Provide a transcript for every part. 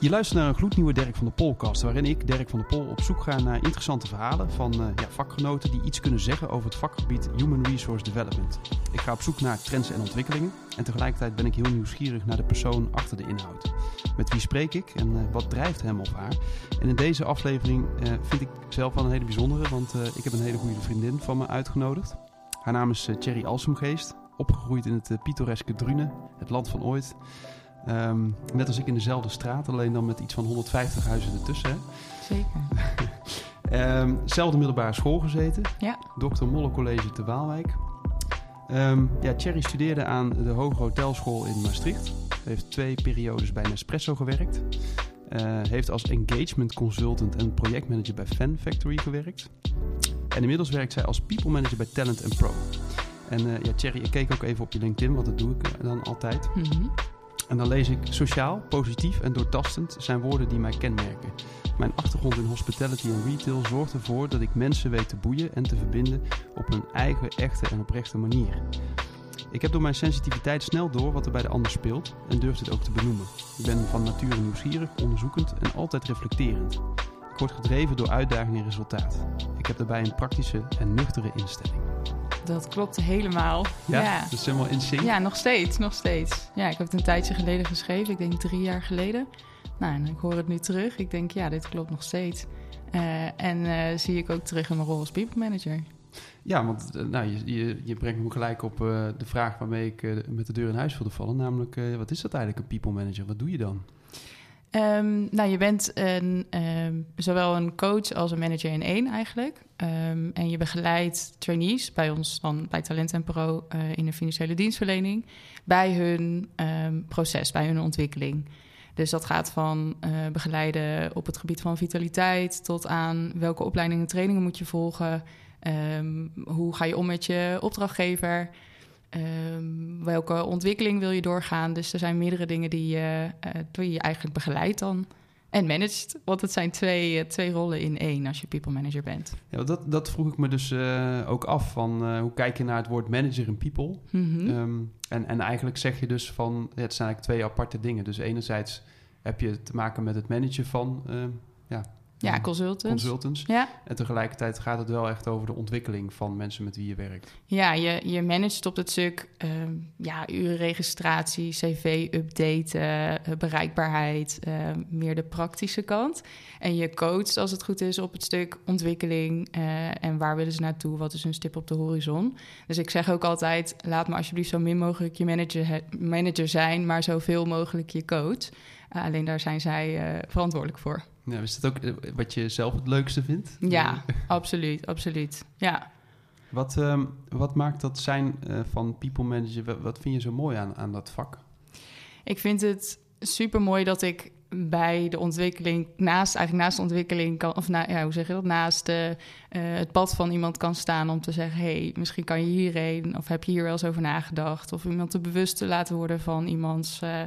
Je luistert naar een gloednieuwe Dirk van der Polkast, waarin ik, Dirk van der Pol, op zoek ga naar interessante verhalen van uh, ja, vakgenoten die iets kunnen zeggen over het vakgebied Human Resource Development. Ik ga op zoek naar trends en ontwikkelingen en tegelijkertijd ben ik heel nieuwsgierig naar de persoon achter de inhoud. Met wie spreek ik en uh, wat drijft hem of haar? En in deze aflevering uh, vind ik zelf wel een hele bijzondere, want ik heb een hele goede vriendin van me uitgenodigd. Haar naam is Thierry Alsumgeest, opgegroeid in het pittoreske Drunen, het land van ooit. Um, net als ik in dezelfde straat, alleen dan met iets van 150 huizen ertussen. Hè? Zeker. um, zelfde middelbare school gezeten. Ja. Dr. Molle College te Waalwijk. Um, ja, Thierry studeerde aan de Hoge Hotelschool in Maastricht. Heeft twee periodes bij Nespresso gewerkt. Uh, heeft als engagement consultant en projectmanager bij Fan Factory gewerkt. En inmiddels werkt zij als people manager bij Talent Pro. En uh, ja, Thierry, ik keek ook even op je LinkedIn, want dat doe ik dan altijd. Mm -hmm. En dan lees ik sociaal, positief en doortastend zijn woorden die mij kenmerken. Mijn achtergrond in hospitality en retail zorgt ervoor dat ik mensen weet te boeien en te verbinden op een eigen, echte en oprechte manier. Ik heb door mijn sensitiviteit snel door wat er bij de ander speelt en durf dit ook te benoemen. Ik ben van nature nieuwsgierig, onderzoekend en altijd reflecterend. Ik word gedreven door uitdaging en resultaat. Ik heb daarbij een praktische en nuchtere instelling. Dat klopt helemaal. Ja, ja. dat is helemaal in sync. Ja, nog steeds, nog steeds. Ja, ik heb het een tijdje geleden geschreven. Ik denk drie jaar geleden. Nou, en ik hoor het nu terug. Ik denk, ja, dit klopt nog steeds. Uh, en uh, zie ik ook terug in mijn rol als people manager. Ja, want uh, nou, je, je, je, brengt me gelijk op de vraag waarmee ik met de deur in huis wilde vallen. Namelijk, wat is dat eigenlijk, een people manager? Wat doe je dan? Um, nou, je bent een, um, zowel een coach als een manager in één eigenlijk. Um, en je begeleidt trainees bij ons dan bij Talent Pro uh, in de financiële dienstverlening bij hun proces, bij hun ontwikkeling. Dus dat gaat van uh, begeleiden op het gebied van vitaliteit tot aan welke opleidingen en trainingen moet je volgen. hoe ga je om met je opdrachtgever? Um, welke ontwikkeling wil je doorgaan? Dus er zijn meerdere dingen die, uh, uh, die je eigenlijk begeleidt dan. En managt, want het zijn twee, uh, twee rollen in één als je people manager bent. Ja, dat, dat vroeg ik me dus ook af van hoe kijk je naar het woord manager en people? Mm -hmm. um, en, en eigenlijk zeg je dus van het zijn eigenlijk twee aparte dingen. Dus enerzijds heb je te maken met het managen van ja, ja, consultants. consultants. Ja. En tegelijkertijd gaat het wel echt over de ontwikkeling van mensen met wie je werkt. Ja, je, je managt op het stuk uh, ja, urenregistratie, cv updaten, uh, bereikbaarheid, uh, meer de praktische kant. En je coacht als het goed is op het stuk ontwikkeling eh, en waar willen ze naartoe, wat is hun stip op de horizon. Dus ik zeg ook altijd, laat me alsjeblieft zo min mogelijk je manager, manager zijn, maar zoveel mogelijk je coach. Alleen daar zijn zij verantwoordelijk voor. Ja, is dat ook wat je zelf het leukste vindt? Ja, absoluut, absoluut. Ja. Wat, um, wat maakt dat zijn van people manager, wat, wat, vind je zo mooi aan, aan dat vak? Ik vind het super mooi dat ik bij de ontwikkeling, naast, eigenlijk naast de ontwikkeling kan, of na, ja, hoe zeg je dat, naast de, uh, het pad van iemand kan staan om te zeggen: hey, misschien kan je hierheen, of heb je hier wel eens over nagedacht, of iemand te bewust te laten worden van iemands uh,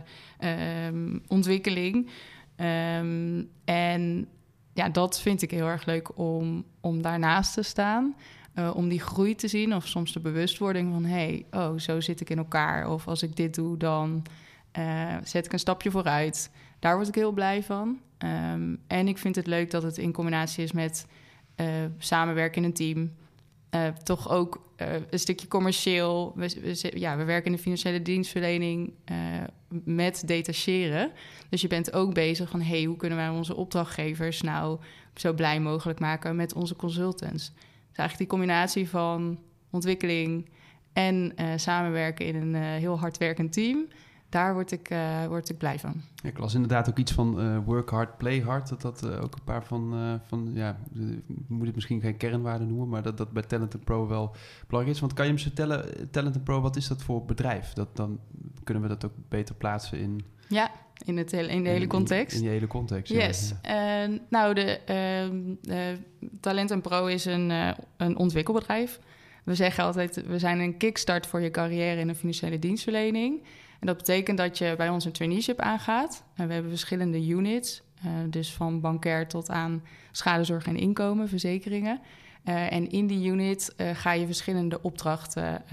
um, ontwikkeling. Um, en ja, dat vind ik heel erg leuk om, om daarnaast te staan. Uh, om die groei te zien of soms de bewustwording van... hé, hey, oh, zo zit ik in elkaar. Of als ik dit doe, dan zet ik een stapje vooruit. Daar word ik heel blij van. Um, en ik vind het leuk dat het in combinatie is met uh, samenwerken in een team... Uh, toch ook uh, een stukje commercieel. We, ja, we werken in de financiële dienstverlening met detacheren. Dus je bent ook bezig van... hey, hoe kunnen wij onze opdrachtgevers nou zo blij mogelijk maken met onze consultants? Dus eigenlijk die combinatie van ontwikkeling en samenwerken in een heel hardwerkend team daar word ik, uh, word ik blij van. Ja, ik las inderdaad ook iets van uh, work hard, play hard. Dat dat uh, ook een paar van, van ja, moet het misschien geen kernwaarden noemen, maar dat dat bij Talent Pro wel belangrijk is. Want kan je hem zo tellen, Talent Pro, wat is dat voor bedrijf? Dat, dan kunnen we dat ook beter plaatsen in... Ja, in, het hele, in de hele context. In, in, die hele context, Yes. Ja. nou, de Talent Pro is een, een ontwikkelbedrijf. We zeggen altijd, we zijn een kickstart voor je carrière in de financiële dienstverlening... En dat betekent dat je bij ons een traineeship aangaat. En we hebben verschillende units, uh, dus van bankair tot aan schadezorg en inkomen, verzekeringen. Uh, en in die unit uh, ga je verschillende opdrachten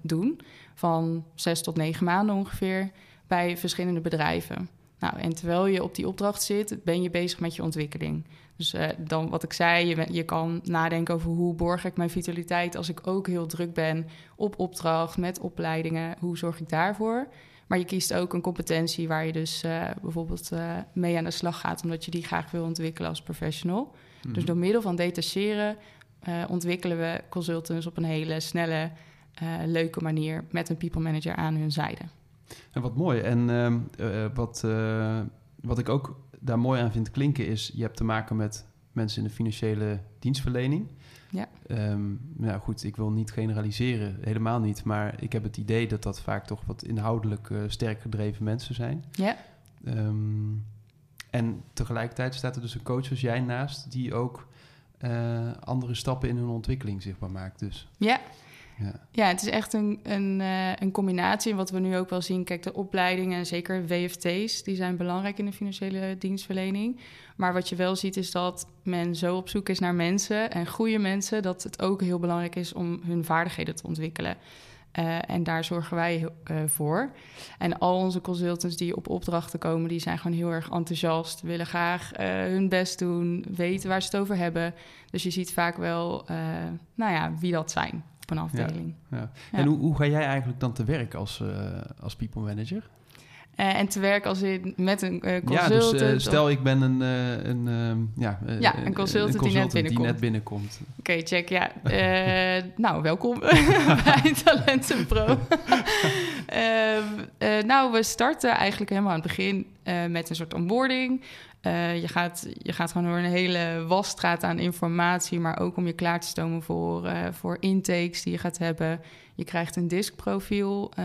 doen, van zes tot negen maanden ongeveer, bij verschillende bedrijven. Nou, en terwijl je op die opdracht zit, ben je bezig met je ontwikkeling. Dus uh, dan wat ik zei, je, je kan nadenken over hoe borg ik mijn vitaliteit als ik ook heel druk ben op opdracht, met opleidingen. Hoe zorg ik daarvoor? Maar je kiest ook een competentie waar je dus uh, bijvoorbeeld uh, mee aan de slag gaat, omdat je die graag wil ontwikkelen als professional. Dus Mhm. door middel van detacheren ontwikkelen we consultants op een hele snelle, leuke manier met een people manager aan hun zijde. En wat mooi. En uh, wat, wat ik ook daar mooi aan vind klinken is... je hebt te maken met mensen in de financiële dienstverlening. Ja. Um, nou goed, ik wil niet generaliseren, helemaal niet. Maar ik heb het idee dat dat vaak toch wat inhoudelijk uh, sterk gedreven mensen zijn. Ja. Um, en tegelijkertijd staat er dus een coach als jij naast... die ook uh, andere stappen in hun ontwikkeling zichtbaar maakt. Dus. Ja, ja. ja, het is echt een, een, uh, een combinatie. Wat we nu ook wel zien, kijk, de opleidingen en zeker WFT's, die zijn belangrijk in de financiële dienstverlening. Maar wat je wel ziet is dat men zo op zoek is naar mensen en goede mensen, dat het ook heel belangrijk is om hun vaardigheden te ontwikkelen. Uh, en daar zorgen wij uh, voor. En al onze consultants die op opdrachten komen, die zijn gewoon heel erg enthousiast, willen graag hun best doen, weten waar ze het over hebben. Dus je ziet vaak wel, nou ja, wie dat zijn op een afdeling. Ja, ja. Ja. En hoe, hoe, ga jij eigenlijk dan te werk als, als people manager? Uh, en te werken als in, met een uh, consultant. Ja, dus stel ik ben een, een, ja, ja, een, consultant, een consultant die net binnenkomt. Die net binnenkomt. Oké, okay, check. Ja, nou, welkom bij Talentenpro. Ehm, nou, we starten eigenlijk helemaal aan het begin met een soort onboarding. Uh, je, gaat, je gaat gewoon door een hele wasstraat aan informatie, maar ook om je klaar te stomen voor, uh, voor intakes die je gaat hebben. Je krijgt een diskprofiel uh,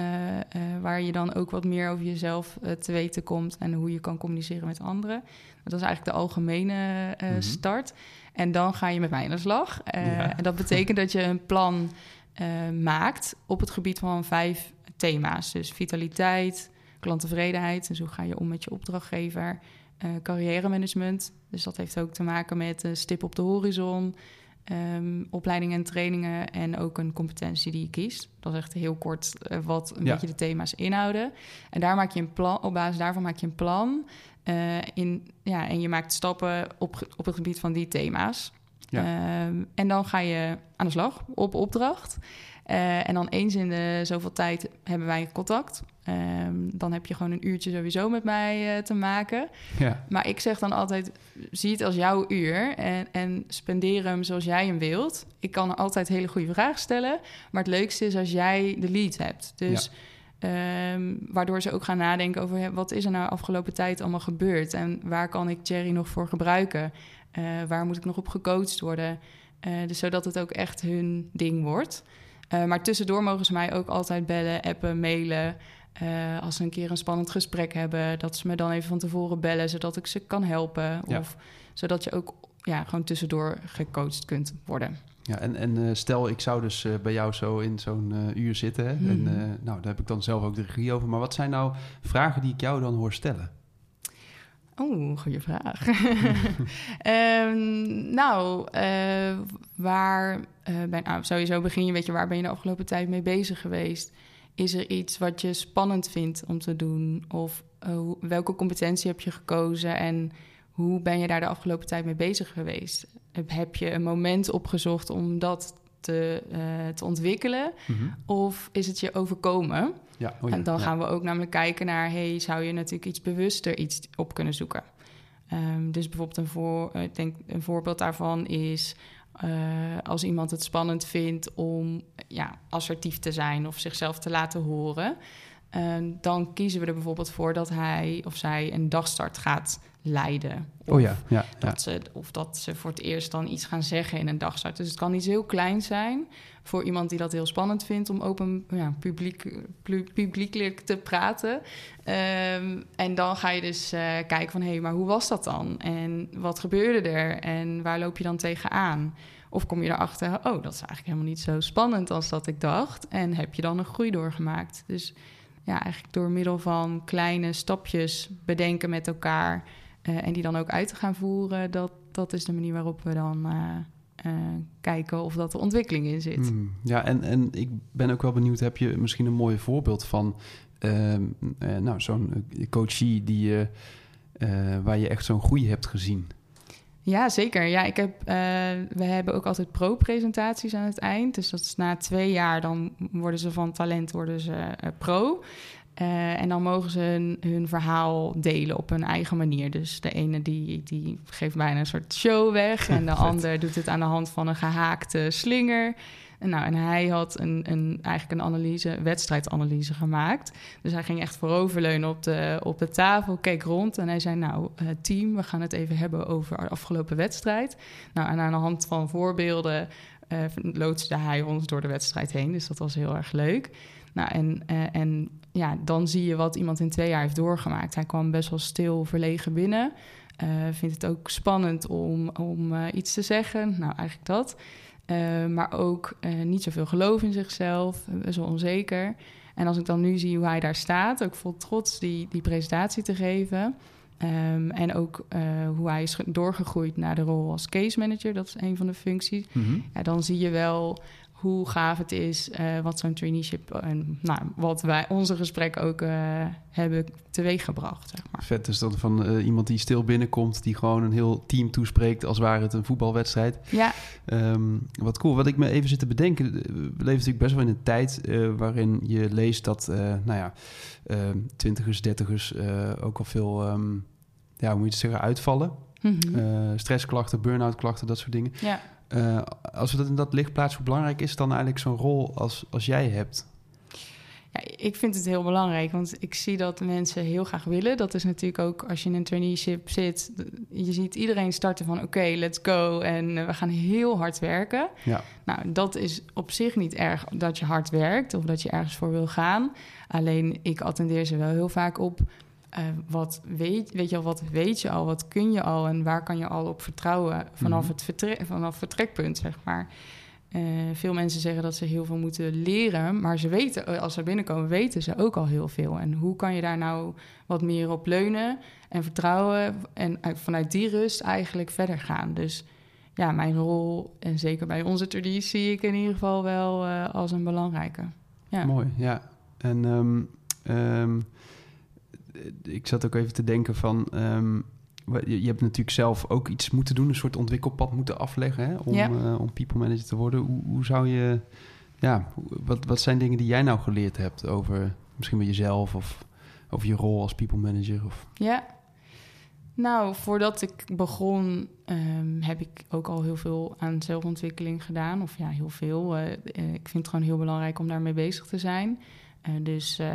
waar je dan ook wat meer over jezelf te weten komt en hoe je kan communiceren met anderen. Dat is eigenlijk de algemene -hmm. start. En dan ga je met mij aan de slag. Ja. En dat betekent dat je een plan maakt op het gebied van vijf thema's. Dus vitaliteit, klanttevredenheid, dus hoe ga je om met je opdrachtgever. Uh, carrière management. Dus dat heeft ook te maken met uh, stip op de horizon, um, opleidingen en trainingen en ook een competentie die je kiest. Dat is echt heel kort uh, wat een ja. beetje de thema's inhouden. En daar maak je een plan, op basis daarvan maak je een plan. in, ja, en je maakt stappen op, op het gebied van die thema's. Ja. Um, en dan ga je aan de slag op opdracht. Uh, en dan eens in de zoveel tijd hebben wij contact. Um, dan heb je gewoon een uurtje sowieso met mij uh, te maken. Ja. Maar ik zeg dan altijd, zie het als jouw uur en, en spendeer hem zoals jij hem wilt. Ik kan er altijd hele goede vragen stellen. Maar het leukste is als jij de lead hebt. Dus ja. um, waardoor ze ook gaan nadenken over... wat is er nou afgelopen tijd allemaal gebeurd? En waar kan ik Cherry nog voor gebruiken? Uh, waar moet ik nog op gecoacht worden? Uh, dus zodat het ook echt hun ding wordt... Uh, maar tussendoor mogen ze mij ook altijd bellen, appen, mailen. Uh, als ze een keer een spannend gesprek hebben, dat ze me dan even van tevoren bellen, zodat ik ze kan helpen. Ja. Of zodat je ook ja, gewoon tussendoor gecoacht kunt worden. Ja, en, en uh, stel, ik zou dus bij jou zo in zo'n uur zitten. Hè? Mhm. Mm. En nou, daar heb ik dan zelf ook de regie over. Maar wat zijn nou vragen die ik jou dan hoor stellen? Oh, goede vraag. um, nou, waar uh, ben, nou, sowieso begin je, weet je, waar ben je de afgelopen tijd mee bezig geweest? Is er iets wat je spannend vindt om te doen? Of uh, welke competentie heb je gekozen en hoe ben je daar de afgelopen tijd mee bezig geweest? Heb je een moment opgezocht om dat te, te ontwikkelen? Mhm. Of is het je overkomen? Ja, oh ja, en dan ja. gaan we ook namelijk kijken naar... hey, zou je natuurlijk iets bewuster iets op kunnen zoeken? Um, dus bijvoorbeeld een, voor, ik denk een voorbeeld daarvan is... Uh, als iemand het spannend vindt om ja, assertief te zijn... of zichzelf te laten horen... Uh, dan kiezen we er bijvoorbeeld voor dat hij of zij een dagstart gaat leiden. Of, oh ja, ja, ja. Dat ze, of dat ze voor het eerst dan iets gaan zeggen in een dagstart. Dus het kan iets heel klein zijn voor iemand die dat heel spannend vindt... om open ja, publiek, publiekelijk te praten. Um, en dan ga je dus uh, kijken van... hé, hey, maar hoe was dat dan? En wat gebeurde er? En waar loop je dan tegenaan? Of kom je erachter, oh, dat is eigenlijk helemaal niet zo spannend als dat ik dacht. En heb je dan een groei doorgemaakt. Dus ja, eigenlijk door middel van kleine stapjes bedenken met elkaar... Uh, en die dan ook uit te gaan voeren, dat, dat is de manier waarop we dan uh, kijken of dat de ontwikkeling in zit. Hmm. Ja, en, en ik ben ook wel benieuwd, heb je misschien een mooi voorbeeld van ehm, nou, zo'n coachie die, waar je echt zo'n groei hebt gezien? Ja, zeker. Ja, ik heb, uh, we hebben ook altijd pro-presentaties aan het eind. Dus dat is na twee jaar, dan worden ze van talent worden ze uh, pro. Uh, en dan mogen ze hun, hun, verhaal delen op hun eigen manier. Dus de ene die, die geeft bijna een soort show weg... en de ander doet het aan de hand van een gehaakte slinger... Nou, en hij had een, een, eigenlijk een analyse, wedstrijdanalyse gemaakt. Dus hij ging echt vooroverleunen op de, op de tafel, keek rond en hij zei: Nou, uh, team, we gaan het even hebben over de afgelopen wedstrijd. Nou, en aan de hand van voorbeelden uh, loodste hij ons door de wedstrijd heen. Dus dat was heel erg leuk. Nou, en, uh, en ja, dan zie je wat iemand in twee jaar heeft doorgemaakt. Hij kwam best wel stil, verlegen binnen. Uh, vindt het ook spannend om, om iets te zeggen. Nou, eigenlijk dat. Uh, maar ook uh, niet zoveel geloof in zichzelf, best wel onzeker. En als ik dan nu zie hoe hij daar staat, ook vol trots die, die presentatie te geven. Um, en ook uh, hoe hij is doorgegroeid naar de rol als case manager, dat is een van de functies. Mm -hmm. ja, dan zie je wel hoe gaaf het is, uh, wat zo'n traineeship en nou, wat wij onze gesprekken ook uh, hebben teweeggebracht. Zeg maar. Vet is dat van uh, iemand die stil binnenkomt, die gewoon een heel team toespreekt als ware het een voetbalwedstrijd. Ja. Um, wat cool. Wat ik me even zit te bedenken, we leven natuurlijk best wel in een tijd waarin je leest dat, nou ja, twintigers, dertigers ook al veel, um, ja, hoe moet je het zeggen, uitvallen. Mm -hmm. stressklachten, burn-out klachten, dat soort dingen. Ja. Uh, als we dat in dat licht plaatsen, hoe belangrijk is dan eigenlijk zo'n rol als, als jij hebt? Ja, ik vind het heel belangrijk, want ik zie dat mensen heel graag willen. Dat is natuurlijk ook als je in een traineeship zit. Je ziet iedereen starten van oké, okay, let's go. En we gaan heel hard werken. Ja. Nou, dat is op zich niet erg dat je hard werkt of dat je ergens voor wil gaan. Alleen ik attendeer ze wel heel vaak op uh, wat weet, weet je al, wat weet je al, wat kun je al en waar kan je al op vertrouwen vanaf, mm. het, vertrek, vanaf vertrekpunt, zeg maar. Uh, veel mensen zeggen dat ze heel veel moeten leren, maar ze weten, als ze binnenkomen, weten ze ook al heel veel. En hoe kan je daar nou wat meer op leunen en vertrouwen en vanuit die rust eigenlijk verder gaan? Dus ja, mijn rol, en zeker bij onze traditie, zie ik in ieder geval wel uh, als een belangrijke. Ja. Mooi, ja. En um, um ik zat ook even te denken van... Um, je, je, hebt natuurlijk zelf ook iets moeten doen, een soort ontwikkelpad moeten afleggen hè, om, ja. uh, om people manager te worden. Hoe, hoe zou je, ja, wat, wat zijn dingen die jij nou geleerd hebt over misschien wel jezelf of over je rol als people manager? Of... Ja, nou, voordat ik begon, um, heb ik ook al heel veel aan zelfontwikkeling gedaan. Of ja, heel veel. Uh, ik vind het gewoon heel belangrijk om daarmee bezig te zijn. Uh, dus uh,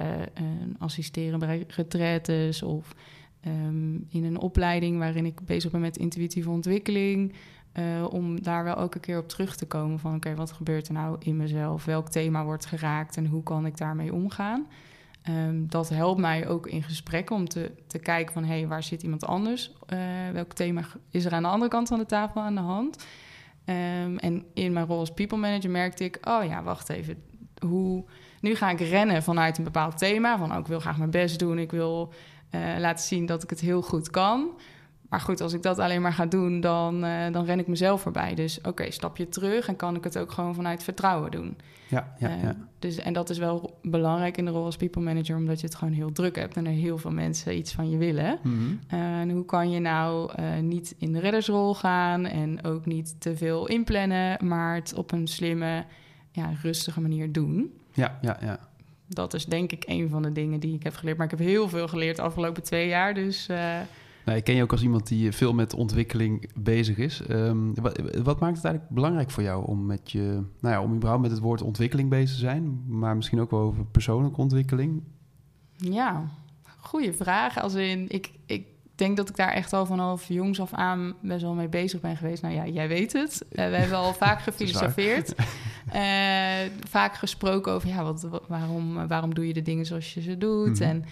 assisteren bij retraites of um, in een opleiding waarin ik bezig ben met intuïtieve ontwikkeling. Uh, om daar wel elke keer op terug te komen van oké, wat gebeurt er nou in mezelf? Welk thema wordt geraakt en hoe kan ik daarmee omgaan? Um, dat helpt mij ook in gesprekken om te, te kijken van hé, hey, waar zit iemand anders? welk thema is er aan de andere kant van de tafel aan de hand? Um, en in mijn rol als people manager merkte ik, oh ja, wacht even, hoe nu ga ik rennen vanuit een bepaald thema. Van oh, ik wil graag mijn best doen. Ik wil uh, laten zien dat ik het heel goed kan. Maar goed, als ik dat alleen maar ga doen, dan, uh, dan ren ik mezelf voorbij. Dus oké, okay, stap je terug en kan ik het ook gewoon vanuit vertrouwen doen. Ja, ja, uh, ja. Dus, en dat is wel belangrijk in de rol als people manager, omdat je het gewoon heel druk hebt en er heel veel mensen iets van je willen. Mm -hmm. uh, en hoe kan je nou niet in de reddersrol gaan en ook niet te veel inplannen, maar het op een slimme, ja, rustige manier doen? Ja, ja, ja. Dat is denk ik een van de dingen die ik heb geleerd. Maar ik heb heel veel geleerd de afgelopen twee jaar. Dus. Uh... Nou, ik ken je ook als iemand die veel met ontwikkeling bezig is. Um, wat, wat, maakt het eigenlijk belangrijk voor jou om met je, nou ja, om überhaupt met het woord ontwikkeling bezig te zijn, maar misschien ook wel over persoonlijke ontwikkeling? Ja, goede vraag. Als in, ik, ik denk dat ik daar echt al vanaf jongs af aan best wel mee bezig ben geweest. Nou ja, jij weet het. Uh, we hebben al vaak gefilosofeerd. uh, vaak gesproken over ja, wat, wat, waarom, waarom doe je de dingen zoals je ze doet? Mm -hmm. En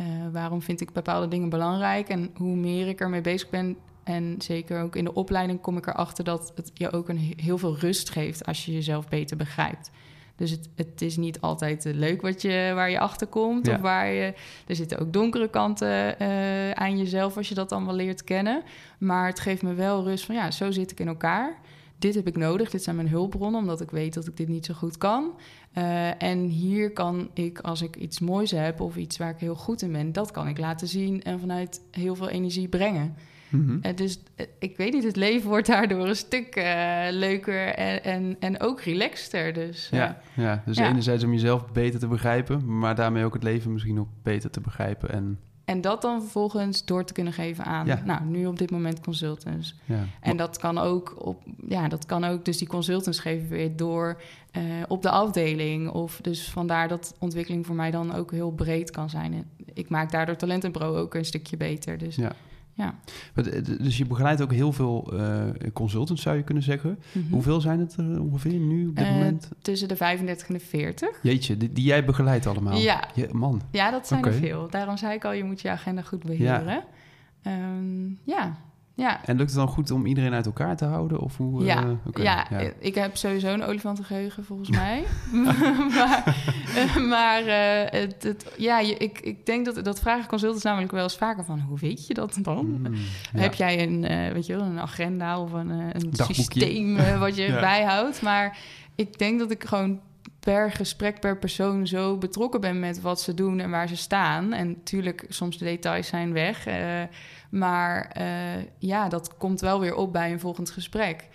uh, waarom vind ik bepaalde dingen belangrijk? En hoe meer ik ermee bezig ben. En zeker ook in de opleiding kom ik erachter dat het je ook een heel veel rust geeft als je jezelf beter begrijpt. Dus het, het is niet altijd leuk wat je, waar je achter komt. Ja. Of waar je. Er zitten ook donkere kanten uh, aan jezelf als je dat allemaal leert kennen. Maar het geeft me wel rust van ja, zo zit ik in elkaar. dit heb ik nodig, dit zijn mijn hulpbronnen, omdat ik weet dat ik dit niet zo goed kan. Uh, en hier kan ik, als ik iets moois heb of iets waar ik heel goed in ben, dat kan ik laten zien en vanuit heel veel energie brengen. Mm dus ik weet niet, het leven wordt daardoor een stuk leuker en, en, en ook relaxter. Dus, ja, ja, dus enerzijds om jezelf beter te begrijpen, maar daarmee ook het leven misschien ook beter te begrijpen en en dat dan vervolgens door te kunnen geven aan, nou, nu op dit moment consultants. Ja. En dat kan ook op, ja, dat kan ook, dus die consultants geven weer door op de afdeling. Of dus vandaar dat ontwikkeling voor mij dan ook heel breed kan zijn. Ik maak daardoor Talent Pro ook een stukje beter. Dus ja. Ja. Eh, dus je begeleidt ook heel veel uh, consultants, zou je kunnen zeggen. Mhm. Hoeveel zijn het er ongeveer nu op dit uh, moment? Tussen de 35 en de 40. Jeetje, die, die jij begeleidt allemaal? Ja. Je, man. Ja, dat zijn er veel. Daarom zei ik al, je moet je agenda goed beheren. Ja. Um, ja. Ja. En lukt het dan goed om iedereen uit elkaar te houden? Of hoe, ja. Uh, ja. ja, ik heb sowieso een olifantengeheugen volgens mij. maar uh, maar uh, het, het, ja, je, ik, ik denk dat dat vragen consultants namelijk wel eens vaker van... hoe weet je dat dan? Mm, ja. Heb jij een, weet je wel, een agenda of een, een systeem wat je bijhoudt? Maar ik denk dat ik gewoon per gesprek, per persoon zo betrokken ben met wat ze doen en waar ze staan. En natuurlijk, soms de details zijn weg. Maar uh, ja, dat komt wel weer op bij een volgend gesprek.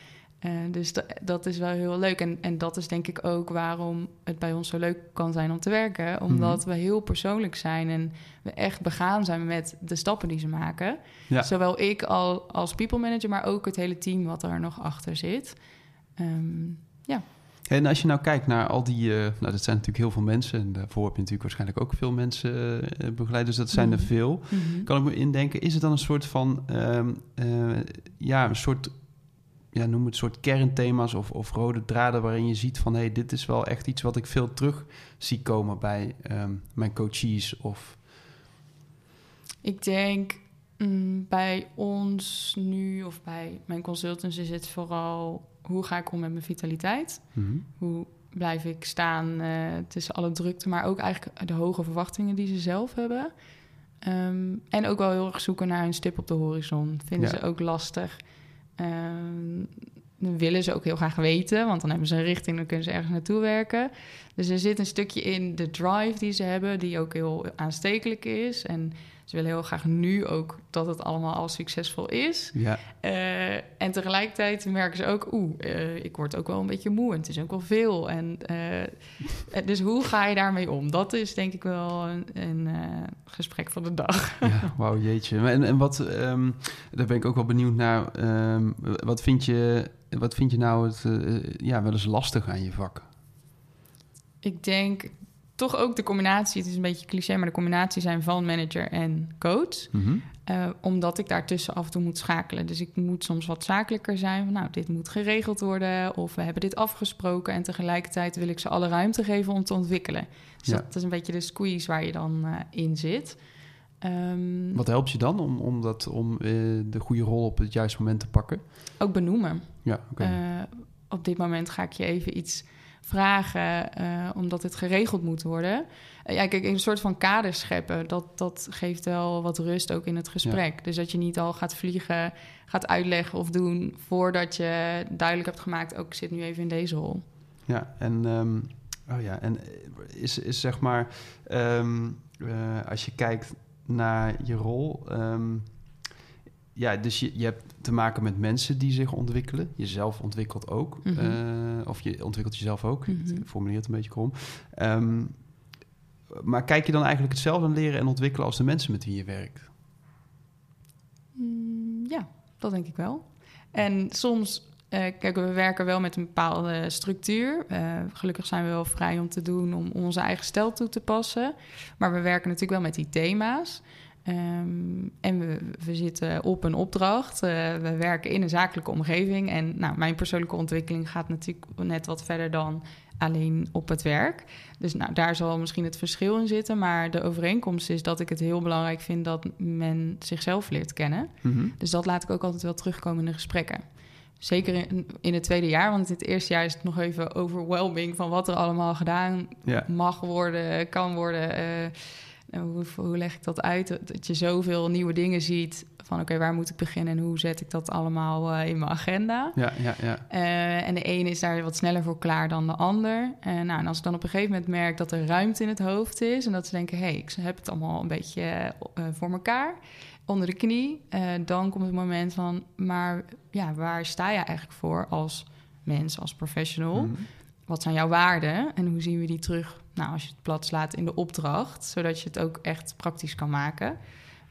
Uh, dus dat is wel heel leuk. En, en dat is denk ik ook waarom het bij ons zo leuk kan zijn om te werken. Omdat mhm. we heel persoonlijk zijn en we echt begaan zijn met de stappen die ze maken. Ja. Zowel ik al als people manager, maar ook het hele team wat er nog achter zit. Um, ja. En als je nou kijkt naar al die, uh, nou dat zijn natuurlijk heel veel mensen. En daarvoor heb je natuurlijk waarschijnlijk ook veel mensen uh, begeleid. Dus dat zijn er mhm. veel. Mhm. Kan ik me indenken, is het dan een soort van, um, uh, ja, een soort, ja, noem het soort kernthema's of, of rode draden waarin je ziet van, hé, hey, dit is wel echt iets wat ik veel terug zie komen bij um, mijn coaches of... Ik denk mm, bij ons nu of bij mijn consultants is het vooral hoe ga ik om met mijn vitaliteit? Mhm. Hoe blijf ik staan uh, tussen alle drukte, maar ook eigenlijk de hoge verwachtingen die ze zelf hebben. Um, en ook wel heel erg zoeken naar een stip op de horizon. Vinden ze ook lastig. Um, dan willen ze ook heel graag weten, want dan hebben ze een richting, dan kunnen ze ergens naartoe werken. Dus er zit een stukje in de drive die ze hebben, die ook heel aanstekelijk is. En ze willen heel graag nu ook dat het allemaal al succesvol is. Ja. Uh, en tegelijkertijd merken ze ook, oeh, uh, ik word ook wel een beetje moe en het is ook wel veel. En, uh, dus hoe ga je daarmee om? Dat is denk ik wel een, een gesprek van de dag. Ja, wauw, jeetje. En, en wat, um, daar ben ik ook wel benieuwd naar. Um, wat, vind je, wat vind je nou het, ja, wel eens lastig aan je vak? Ik denk toch ook de combinatie, het is een beetje cliché, maar de combinatie zijn van manager en coach. Mhm. Eh, omdat ik daartussen af en toe moet schakelen. Dus ik moet soms wat zakelijker zijn. Van, nou, dit moet geregeld worden. Of we hebben dit afgesproken. En tegelijkertijd wil ik ze alle ruimte geven om te ontwikkelen. Dus ja. dat is een beetje de squeeze waar je dan uh, in zit. Um, wat helpt je dan om, om, dat, om uh, de goede rol op het juiste moment te pakken? Ook benoemen. Ja, oké. Okay. op dit moment ga ik je even iets vragen, uh, omdat het geregeld moet worden. Uh, ja, kijk, een soort van kader scheppen, dat, dat geeft wel wat rust ook in het gesprek. Dus dat je niet al gaat vliegen, gaat uitleggen of doen voordat je duidelijk hebt gemaakt, ook oh, ik zit nu even in deze rol. Ja, en, um, oh ja, en is, is zeg maar, um, uh, als je kijkt naar je rol. Um, ja, dus je, je hebt te maken met mensen die zich ontwikkelen. Jezelf ontwikkelt ook. Mm -hmm. of je ontwikkelt jezelf ook. Mm -hmm. Ik formuleer het een beetje krom. Um, maar kijk je dan eigenlijk hetzelfde aan leren en ontwikkelen als de mensen met wie je werkt? Mm, ja, dat denk ik wel. En soms, uh, kijk, we werken wel met een bepaalde structuur. Uh, gelukkig zijn we wel vrij om te doen om onze eigen stijl toe te passen. Maar we werken natuurlijk wel met die thema's. Um, en we, we, zitten op een opdracht. Uh, we werken in een zakelijke omgeving. En nou, mijn persoonlijke ontwikkeling gaat natuurlijk net wat verder dan alleen op het werk. Dus nou, daar zal misschien het verschil in zitten. Maar de overeenkomst is dat ik het heel belangrijk vind dat men zichzelf leert kennen. Mm -hmm. Dus dat laat ik ook altijd wel terugkomen in de gesprekken. Zeker in, in, het tweede jaar, want in het eerste jaar is het nog even overwhelming van wat er allemaal gedaan ja. mag worden, kan worden. Uh, hoe, hoe leg ik dat uit? Dat je zoveel nieuwe dingen ziet van oké, waar moet ik beginnen en hoe zet ik dat allemaal in mijn agenda? Ja, ja, ja. en de ene is daar wat sneller voor klaar dan de ander. En, nou, en als ik dan op een gegeven moment merk dat er ruimte in het hoofd is en dat ze denken, hé, hey, ik heb het allemaal een beetje voor elkaar onder de knie, dan komt het moment van, maar ja, waar sta je eigenlijk voor als mens, als professional? Mhm. Wat zijn jouw waarden en hoe zien we die terug? Nou, als je het plat slaat in de opdracht, zodat je het ook echt praktisch kan maken.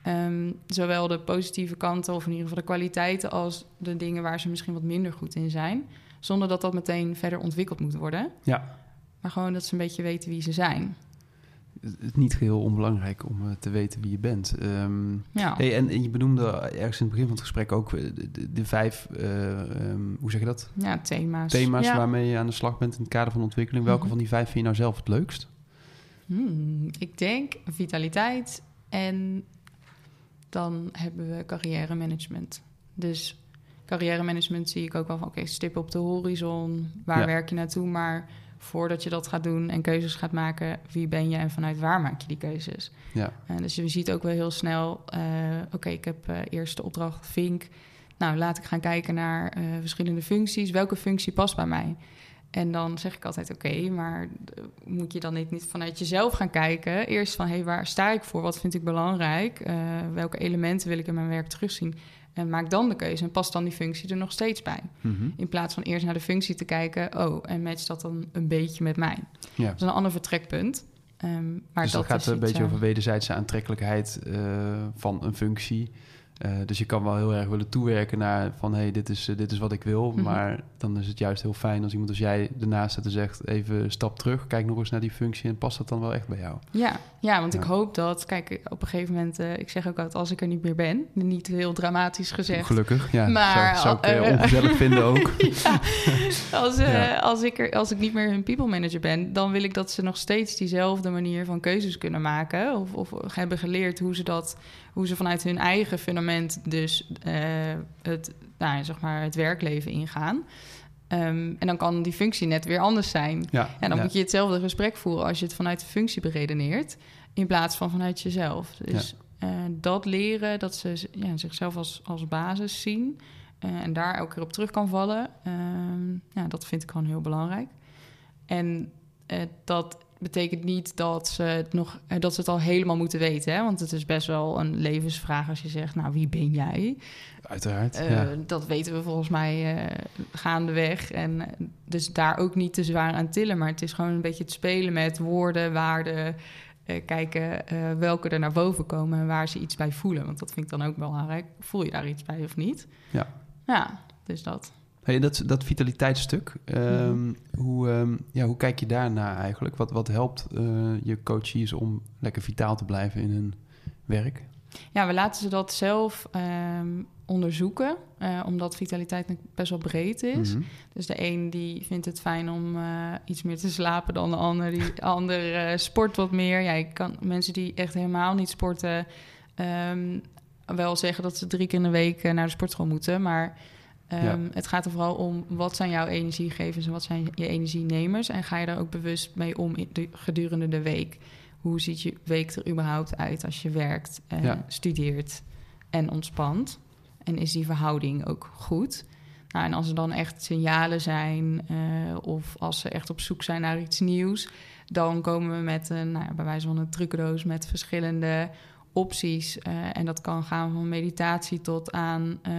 Um, zowel de positieve kanten, of in ieder geval de kwaliteiten, als de dingen waar ze misschien wat minder goed in zijn. Zonder dat dat meteen verder ontwikkeld moet worden. Ja. Maar gewoon dat ze een beetje weten wie ze zijn is niet geheel onbelangrijk om uh, te weten wie je bent. Um, ja. Hey, en, en, je benoemde ergens in het begin van het gesprek ook eh, de, de, vijf, uh, um, hoe zeg je dat? Ja, thema's. Thema's ja. waarmee je aan de slag bent in het kader van ontwikkeling. Welke mm -hmm. van die vijf vind je nou zelf het leukst? Hmm, ik denk vitaliteit en dan hebben we carrière management. Dus carrière management zie ik ook wel van... oké, okay, stip op de horizon, waar ja. werk je naartoe? Maar voordat je dat gaat doen en keuzes gaat maken, wie ben je en vanuit waar maak je die keuzes? Ja. En dus je ziet ook wel heel snel, uh, oké, ik heb uh, eerst de opdracht Vink. Nou, laat ik gaan kijken naar uh, verschillende functies. Welke functie past bij mij? En dan zeg ik altijd, oké, maar moet je dan niet, niet vanuit jezelf gaan kijken? Eerst van, hé, hey, waar sta ik voor? Wat vind ik belangrijk? welke elementen wil ik in mijn werk terugzien? En maak dan de keuze en pas dan die functie er nog steeds bij. Mm -hmm. In plaats van eerst naar de functie te kijken, oh, en matcht dat dan een beetje met mij? Ja. Dat is een ander vertrekpunt. Um, maar dus dat, dat gaat een beetje uh, over wederzijdse aantrekkelijkheid uh, van een functie. Uh, dus je kan wel heel erg willen toewerken naar van hey, dit, is, uh, dit is wat ik wil. Mm -hmm. Maar dan is het juist heel fijn als iemand als jij ernaast zit en zegt even stap terug, kijk nog eens naar die functie en past dat dan wel echt bij jou? Ja, ja want ja. ik hoop dat, kijk, op een gegeven moment, uh, ik zeg ook altijd als ik er niet meer ben, niet heel dramatisch gezegd. Gelukkig, ja. Maar, zou, zou ik ongezellig vinden ook. ja, als, ja. als, ik er, als ik niet meer hun people manager ben, dan wil ik dat ze nog steeds diezelfde manier van keuzes kunnen maken of, of hebben geleerd hoe ze dat hoe ze vanuit hun eigen fundament dus uh, het, nou, zeg maar het werkleven ingaan. Um, en dan kan die functie net weer anders zijn. Ja, en dan ja. moet je hetzelfde gesprek voeren als je het vanuit de functie beredeneert, in plaats van vanuit jezelf. Dus ja. uh, dat leren, dat ze ja, zichzelf als, als basis zien uh, en daar elke keer op terug kan vallen, um, ja, dat vind ik gewoon heel belangrijk. En dat betekent niet dat ze het nog dat ze het al helemaal moeten weten. Hè? Want het is best wel een levensvraag als je zegt, nou, wie ben jij? Uiteraard. Uh, ja. Dat weten we volgens mij uh, gaandeweg. En dus daar ook niet te zwaar aan tillen. Maar het is gewoon een beetje het spelen met woorden, waarden. Uh, kijken welke er naar boven komen en waar ze iets bij voelen. Want dat vind ik dan ook belangrijk. Voel je daar iets bij of niet? Ja. Ja, dus dat. Hey, dat, dat vitaliteitsstuk, um, mm-hmm. hoe, um, ja, hoe kijk je daarna eigenlijk? Wat, wat helpt uh, je coaches om lekker vitaal te blijven in hun werk? Ja, we laten ze dat zelf um, onderzoeken, uh, omdat vitaliteit best wel breed is. Mhm. Dus de een die vindt het fijn om uh, iets meer te slapen dan de ander. Die ander sport wat meer. Ja, ik kan mensen die echt helemaal niet sporten, wel zeggen dat ze drie keer in de week naar de sportschool moeten, maar... Um, ja. Het gaat er vooral om wat zijn jouw energiegevers en wat zijn je energienemers. En ga je daar ook bewust mee om de, gedurende de week. Hoe ziet je week er überhaupt uit als je werkt, ja. studeert en ontspant? En is die verhouding ook goed? Nou, en als er dan echt signalen zijn uh, of als ze echt op zoek zijn naar iets nieuws... dan komen we met een, nou, bij wijze van een trucendoos met verschillende opties. Uh, en dat kan gaan van meditatie tot aan uh,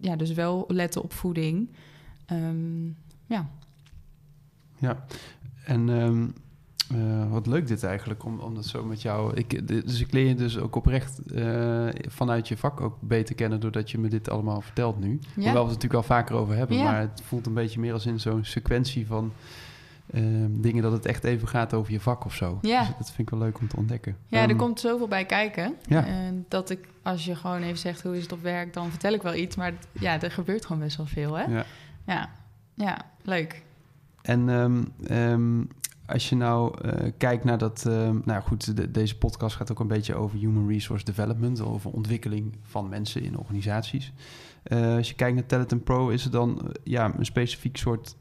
ja, dus wel letten op voeding. Um, ja. Ja, en um, uh, wat leuk dit eigenlijk, om, om dat zo met jou... Ik, dus ik leer je dus ook oprecht uh, vanuit je vak ook beter kennen... doordat je me dit allemaal vertelt nu. Ja. Hoewel we het natuurlijk al vaker over hebben... Ja. maar het voelt een beetje meer als in zo'n sequentie van... Uh, dingen dat het echt even gaat over je vak of zo. Ja. Dus dat vind ik wel leuk om te ontdekken. Ja, um, er komt zoveel bij kijken. Ja. Uh, dat ik, als je gewoon even zegt hoe is het op werk, dan vertel ik wel iets. Maar ja, er gebeurt gewoon best wel veel, hè? Ja. Ja, ja leuk. En um, um, als je nou uh, kijkt naar dat... nou goed, de, deze podcast gaat ook een beetje over human resource development. Over ontwikkeling van mensen in organisaties. Uh, als je kijkt naar Talent Pro, is er dan ja, een specifiek soort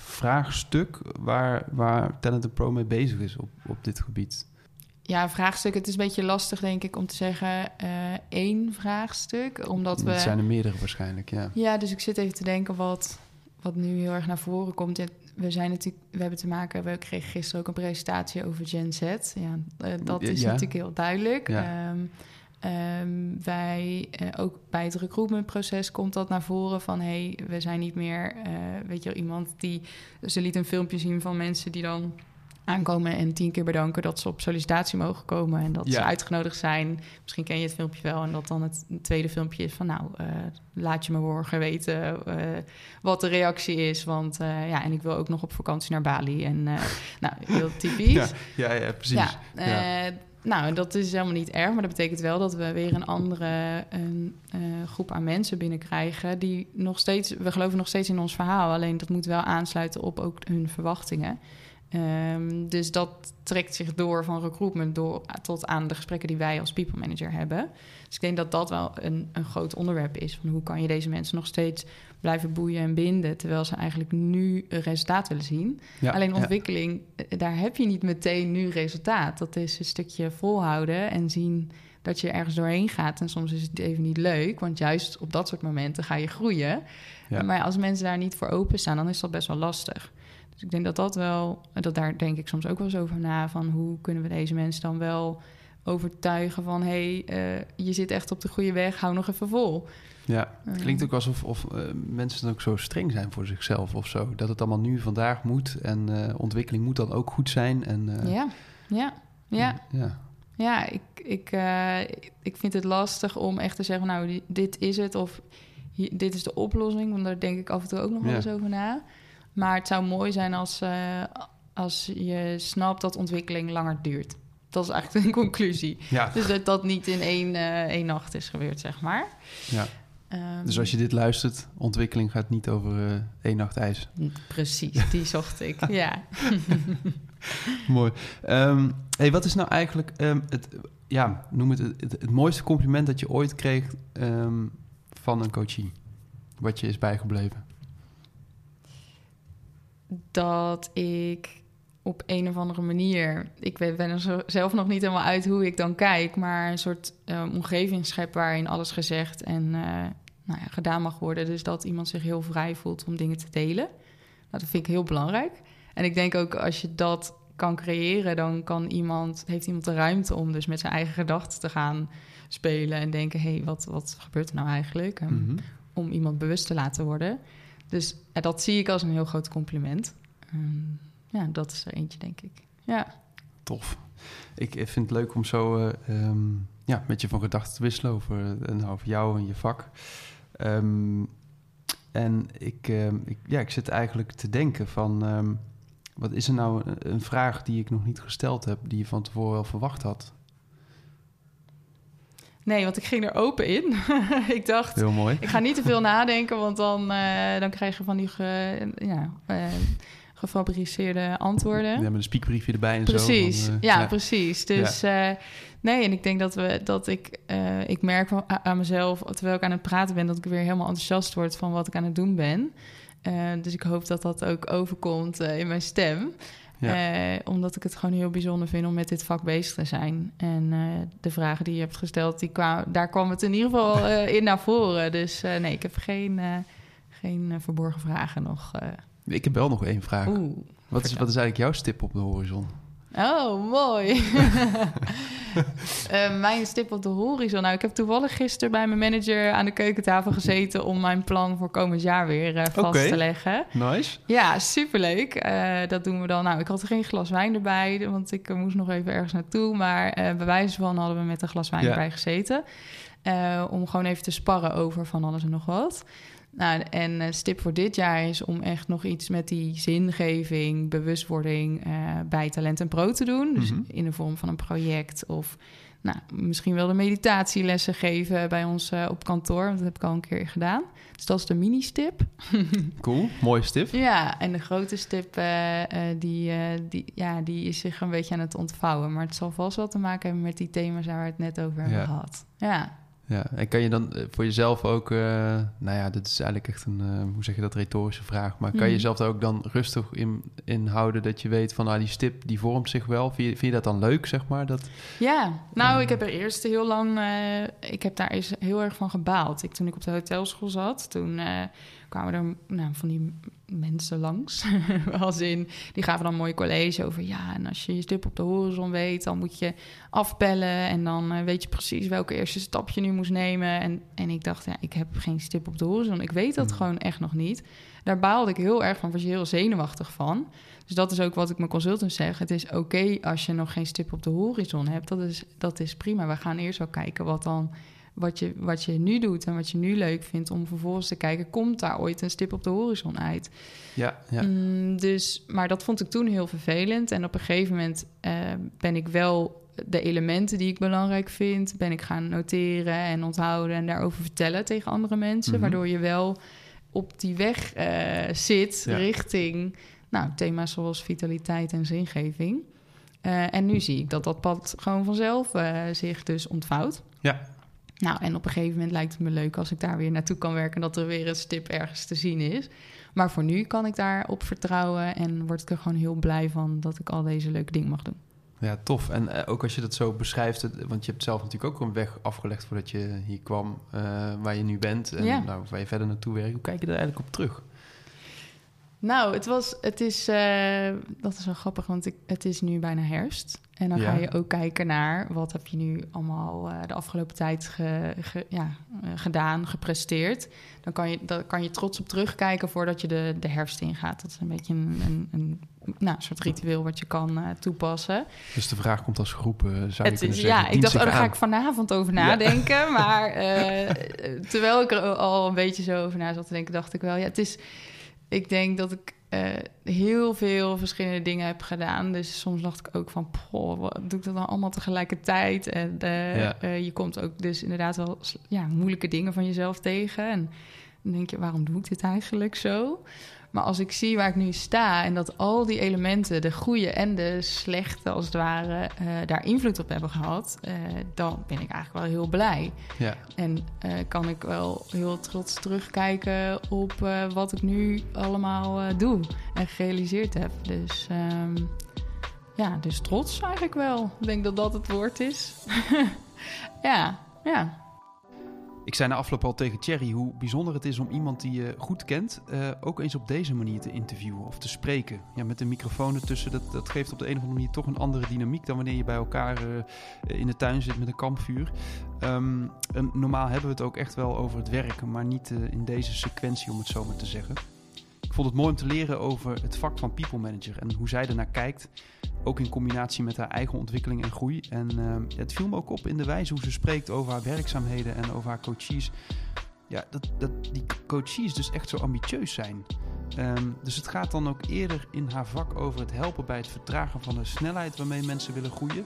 vraagstuk waar, waar Talent Pro mee bezig is op, op dit gebied? ja, vraagstuk. Het is een beetje lastig, denk ik, om te zeggen eh, één vraagstuk. Omdat we. Het zijn er meerdere waarschijnlijk, ja. Ja, dus ik zit even te denken wat, wat nu heel erg naar voren komt. We zijn natuurlijk, we hebben te maken, we kregen gisteren ook een presentatie over Gen Z. Ja, eh, dat is Ja. natuurlijk heel duidelijk. Ja. Ehm, ehm, wij, eh, ook bij het recruitmentproces komt dat naar voren van... hé, hey, we zijn niet meer, eh, weet je wel, iemand die... Ze liet een filmpje zien van mensen die dan aankomen en tien keer bedanken dat ze op sollicitatie mogen komen en dat ze uitgenodigd zijn. Misschien ken je het filmpje wel en dat dan het tweede filmpje is van nou, eh, laat je me morgen weten wat de reactie is, want ja, en ik wil ook nog op vakantie naar Bali en nou, heel typisch. Ja, ja, ja precies. Ja, nou, dat is helemaal niet erg, maar dat betekent wel dat we weer een andere een, eh, groep aan mensen binnenkrijgen die nog steeds, we geloven nog steeds in ons verhaal, alleen dat moet wel aansluiten op ook hun verwachtingen. Ehm, dus dat trekt zich door van recruitment door, tot aan de gesprekken die wij als people manager hebben. Dus ik denk dat dat wel een, een groot onderwerp is. Van hoe kan je deze mensen nog steeds blijven boeien en binden... terwijl ze eigenlijk nu een resultaat willen zien. Ja, Alleen ontwikkeling, eh, daar heb je niet meteen nu resultaat. Dat is een stukje volhouden en zien dat je ergens doorheen gaat. En soms is het even niet leuk, want juist op dat soort momenten ga je groeien. Ja. Maar als mensen daar niet voor openstaan, dan is dat best wel lastig. Dus ik denk dat dat wel, dat daar denk ik soms ook wel eens over na, van hoe kunnen we deze mensen dan wel overtuigen van, hé, hey, eh, je zit echt op de goede weg, hou nog even vol. Ja, Eh, klinkt ook alsof of, eh, mensen dan ook zo streng zijn voor zichzelf of zo. Dat het allemaal nu vandaag moet en ontwikkeling moet dan ook goed zijn. En, ja, ja, ja. ja. Ja, ik, ik, ik vind het lastig om echt te zeggen, nou, di- dit is het of dit is de oplossing. Want daar denk ik af en toe ook nog wel Ja. eens over na. Maar het zou mooi zijn als, eh, als je snapt dat ontwikkeling langer duurt. Dat is eigenlijk een conclusie. Ja. Dus dat dat niet in één, eh, één nacht is gebeurd, zeg maar. ja. Ehm, Dus als je dit luistert, ontwikkeling gaat niet over eh één nacht ijs. Precies, die zocht ik. Ja. Mooi. Ehm, hey, wat is nou eigenlijk ehm, het, ja, noem het, het, het mooiste compliment dat je ooit kreeg van een coachie? Wat je is bijgebleven? Dat ik op een of andere manier, ik weet- ben er zelf nog niet helemaal uit hoe ik dan kijk, maar een soort eh, omgeving schep waarin alles gezegd en eh, nou ja, gedaan mag worden. Dus dat iemand zich heel vrij voelt om dingen te delen. Nou, dat vind ik heel belangrijk. En ik denk ook als je dat kan creëren, dan kan iemand, heeft iemand de ruimte om dus met zijn eigen gedachten te gaan spelen en denken: hé, hey, wat, wat gebeurt er nou eigenlijk? Ehm, Mhm. om iemand bewust te laten worden. Dus ja, dat zie ik als een heel groot compliment. Ehm, ja, dat is er eentje, denk ik. Ja, Tof. Ik eh, vind het leuk om zo eh, ehm, ja, met je van gedachten te wisselen over, eh, en over jou en je vak. Ehm, en ik, ik, ja, ik zit eigenlijk te denken van... wat is er nou een vraag die ik nog niet gesteld heb... die je van tevoren wel verwacht had? Nee, want ik ging er open in. ik dacht, Heel mooi. ik ga niet te veel nadenken, want dan, eh, dan krijg je van die ge, ja, eh, gefabriceerde antwoorden. Ja, met een spiekbriefje erbij en Precies, zo. van, eh, ja, precies. Dus nee, en ik denk dat we dat ik, ik merk aan mezelf, terwijl ik aan het praten ben, dat ik weer helemaal enthousiast word van wat ik aan het doen ben. Dus ik hoop dat dat ook overkomt in mijn stem. Ja. Eh, omdat ik het gewoon heel bijzonder vind om met dit vak bezig te zijn. En eh, de vragen die je hebt gesteld, die kwa daar kwam het in ieder geval eh, in naar voren. Dus nee, ik heb geen, geen verborgen vragen nog. Ik heb wel nog één vraag. Oeh, wat, is, wat is eigenlijk jouw stip op de horizon? Oh, mooi. Eh, mijn stip op de horizon. Nou, ik heb toevallig gisteren bij mijn manager aan de keukentafel gezeten om mijn plan voor komend jaar weer eh, vast te leggen. Nice. Ja, superleuk. Eh dat doen we dan. Nou, ik had geen glas wijn erbij, want ik moest nog even ergens naartoe. Maar bij wijze van hadden we met een glas wijn Ja. erbij gezeten. Om gewoon even te sparren over van alles en nog wat. Nou, en eh, stip voor dit jaar is om echt nog iets met die zingeving, bewustwording eh, bij Talent en Pro te doen. Dus Mhm. in de vorm van een project of nou, misschien wel de meditatielessen geven bij ons eh, op kantoor. Want dat heb ik al een keer gedaan. Dus dat is de mini-stip. Cool. Mooie stip. Ja, en de grote stip, die, die, ja, die is zich een beetje aan het ontvouwen. Maar het zal vast wel te maken hebben met die thema's waar we het net over hebben Ja. gehad. Ja, Ja, en kan je dan eh, voor jezelf ook, uh, nou ja, dit is eigenlijk echt een, uh, hoe zeg je dat, retorische vraag. Maar kan je Mhm. jezelf daar ook dan rustig in, in houden dat je weet van, ah, die stip die vormt zich wel. Vind je, vind je dat dan leuk, zeg maar? Dat, Ja, nou, ik heb er eerst heel lang... eh, ik heb daar eens heel erg van gebaald. Ik, toen ik op de hotelschool zat, toen eh, kwamen er nou, van die mensen langs. Als in, die gaven dan een mooi college over... ja, en als je je stip op de horizon weet... dan moet je afbellen en dan eh, weet je precies... welke eerste stap je nu moest nemen. En, en ik dacht, ja, ik heb geen stip op de horizon. Ik weet dat Hmm. gewoon echt nog niet. Daar baalde ik heel erg van, was je heel zenuwachtig van... Dus dat is ook wat ik mijn consultant zeg. Het is oké als je nog geen stip op de horizon hebt. Dat is, dat is prima. We gaan eerst wel kijken wat, dan, wat, je, wat je nu doet en wat je nu leuk vindt. Om vervolgens te kijken, komt daar ooit een stip op de horizon uit? ja, ja. Mm, dus, maar dat vond ik toen heel vervelend. En op een gegeven moment eh, ben ik wel de elementen die ik belangrijk vind... ben ik gaan noteren en onthouden en daarover vertellen tegen andere mensen. Mhm. Waardoor je wel op die weg eh, zit Ja. richting nou, thema's zoals vitaliteit en zingeving. Eh, en nu zie ik dat dat pad gewoon vanzelf zich dus ontvouwt. Ja. Nou, en op een gegeven moment lijkt het me leuk als ik daar weer naartoe kan werken... dat er weer een stip ergens te zien is. Maar voor nu kan ik daarop vertrouwen en word ik er gewoon heel blij van... dat ik al deze leuke dingen mag doen. Ja, tof. En eh, ook als je dat zo beschrijft, want je hebt zelf natuurlijk ook een weg afgelegd voordat je hier kwam, eh, waar je nu bent en Ja. nou, waar je verder naartoe werkt. Hoe kijk je daar eigenlijk op terug? Nou, het, was, het is, eh, dat is wel grappig, want ik, het is nu bijna herfst. En dan Ja. ga je ook kijken naar wat heb je nu allemaal eh, de afgelopen tijd ge- ge- ja, eh, gedaan, gepresteerd. Dan kan, je, dan kan je trots op terugkijken voordat je de, de herfst ingaat. Dat is een beetje een, een, een nou, een soort ritueel wat je kan toepassen. Dus de vraag komt als groep, zou Het zeggen. ja, ik dacht, oh, daar ga ik vanavond over nadenken. Maar terwijl ik er al een beetje zo over na zat te denken, dacht ik wel, ja, het is. Ik denk dat ik eh, heel veel verschillende dingen heb gedaan. Dus soms dacht ik ook van, poh, wat doe ik dat dan allemaal tegelijkertijd? En eh, Ja. eh, je komt ook dus inderdaad wel ja, moeilijke dingen van jezelf tegen. En dan denk je, waarom doe ik dit eigenlijk zo? Maar als ik zie waar ik nu sta en dat al die elementen, de goede en de slechte als het ware, eh, daar invloed op hebben gehad, eh, dan ben ik eigenlijk wel heel blij. Ja, En eh, kan ik wel heel trots terugkijken op wat ik nu allemaal doe en gerealiseerd heb. Dus ehm, ja, dus trots eigenlijk wel. Ik denk dat dat het woord is. ja, ja. Ik zei na afloop al tegen Thierry hoe bijzonder het is om iemand die je goed kent eh, ook eens op deze manier te interviewen of te spreken. Ja, met een microfoon ertussen, dat, dat geeft op de een of andere manier toch een andere dynamiek dan wanneer je bij elkaar eh, in de tuin zit met een kampvuur. Ehm, normaal hebben we het ook echt wel over het werken, maar niet eh, in deze sequentie om het zo maar te zeggen. Ik vond het mooi om te leren over het vak van people manager en hoe zij ernaar kijkt. Ook in combinatie met haar eigen ontwikkeling en groei. En ehm, het viel me ook op in de wijze hoe ze spreekt over haar werkzaamheden en over haar coaches. Ja, dat, dat die coaches dus echt zo ambitieus zijn. Ehm, dus het gaat dan ook eerder in haar vak over het helpen bij het vertragen van de snelheid waarmee mensen willen groeien.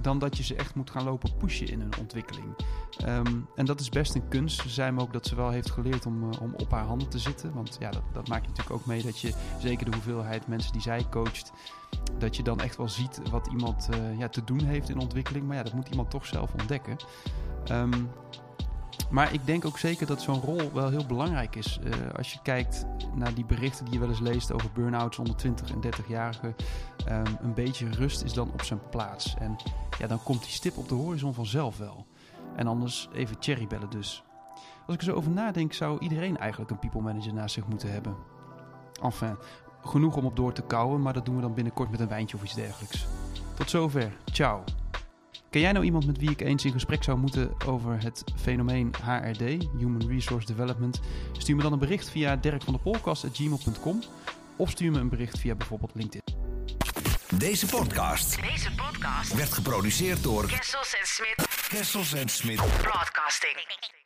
Dan dat je ze echt moet gaan lopen pushen in hun ontwikkeling. Ehm, en dat is best een kunst. Ze zei me ook dat ze wel heeft geleerd om, eh, om op haar handen te zitten. Want ja, dat, dat maakt natuurlijk ook mee dat je zeker de hoeveelheid mensen die zij coacht, dat je dan echt wel ziet wat iemand eh, ja, te doen heeft in ontwikkeling. Maar ja, dat moet iemand toch zelf ontdekken. Ehm, maar ik denk ook zeker dat zo'n rol wel heel belangrijk is. Eh, als je kijkt naar die berichten die je wel eens leest over burn-outs onder 20 en 30-jarigen. ehm, een beetje rust is dan op zijn plaats. En ja, dan komt die stip op de horizon vanzelf wel. En anders even Cherry bellen dus. Als ik er zo over nadenk, zou iedereen eigenlijk een people manager naast zich moeten hebben. Enfin, genoeg om op door te kouwen, maar dat doen we dan binnenkort met een wijntje of iets dergelijks. Tot zover. Ciao. Ken jij nou iemand met wie ik eens in gesprek zou moeten over het fenomeen HRD, Human Resource Development? Stuur me dan een bericht via dirkvandepolkast.gmail.com of stuur me een bericht via bijvoorbeeld LinkedIn. Deze podcast Deze podcast werd geproduceerd door Kessels en Smit Kessels en Smit. Broadcasting.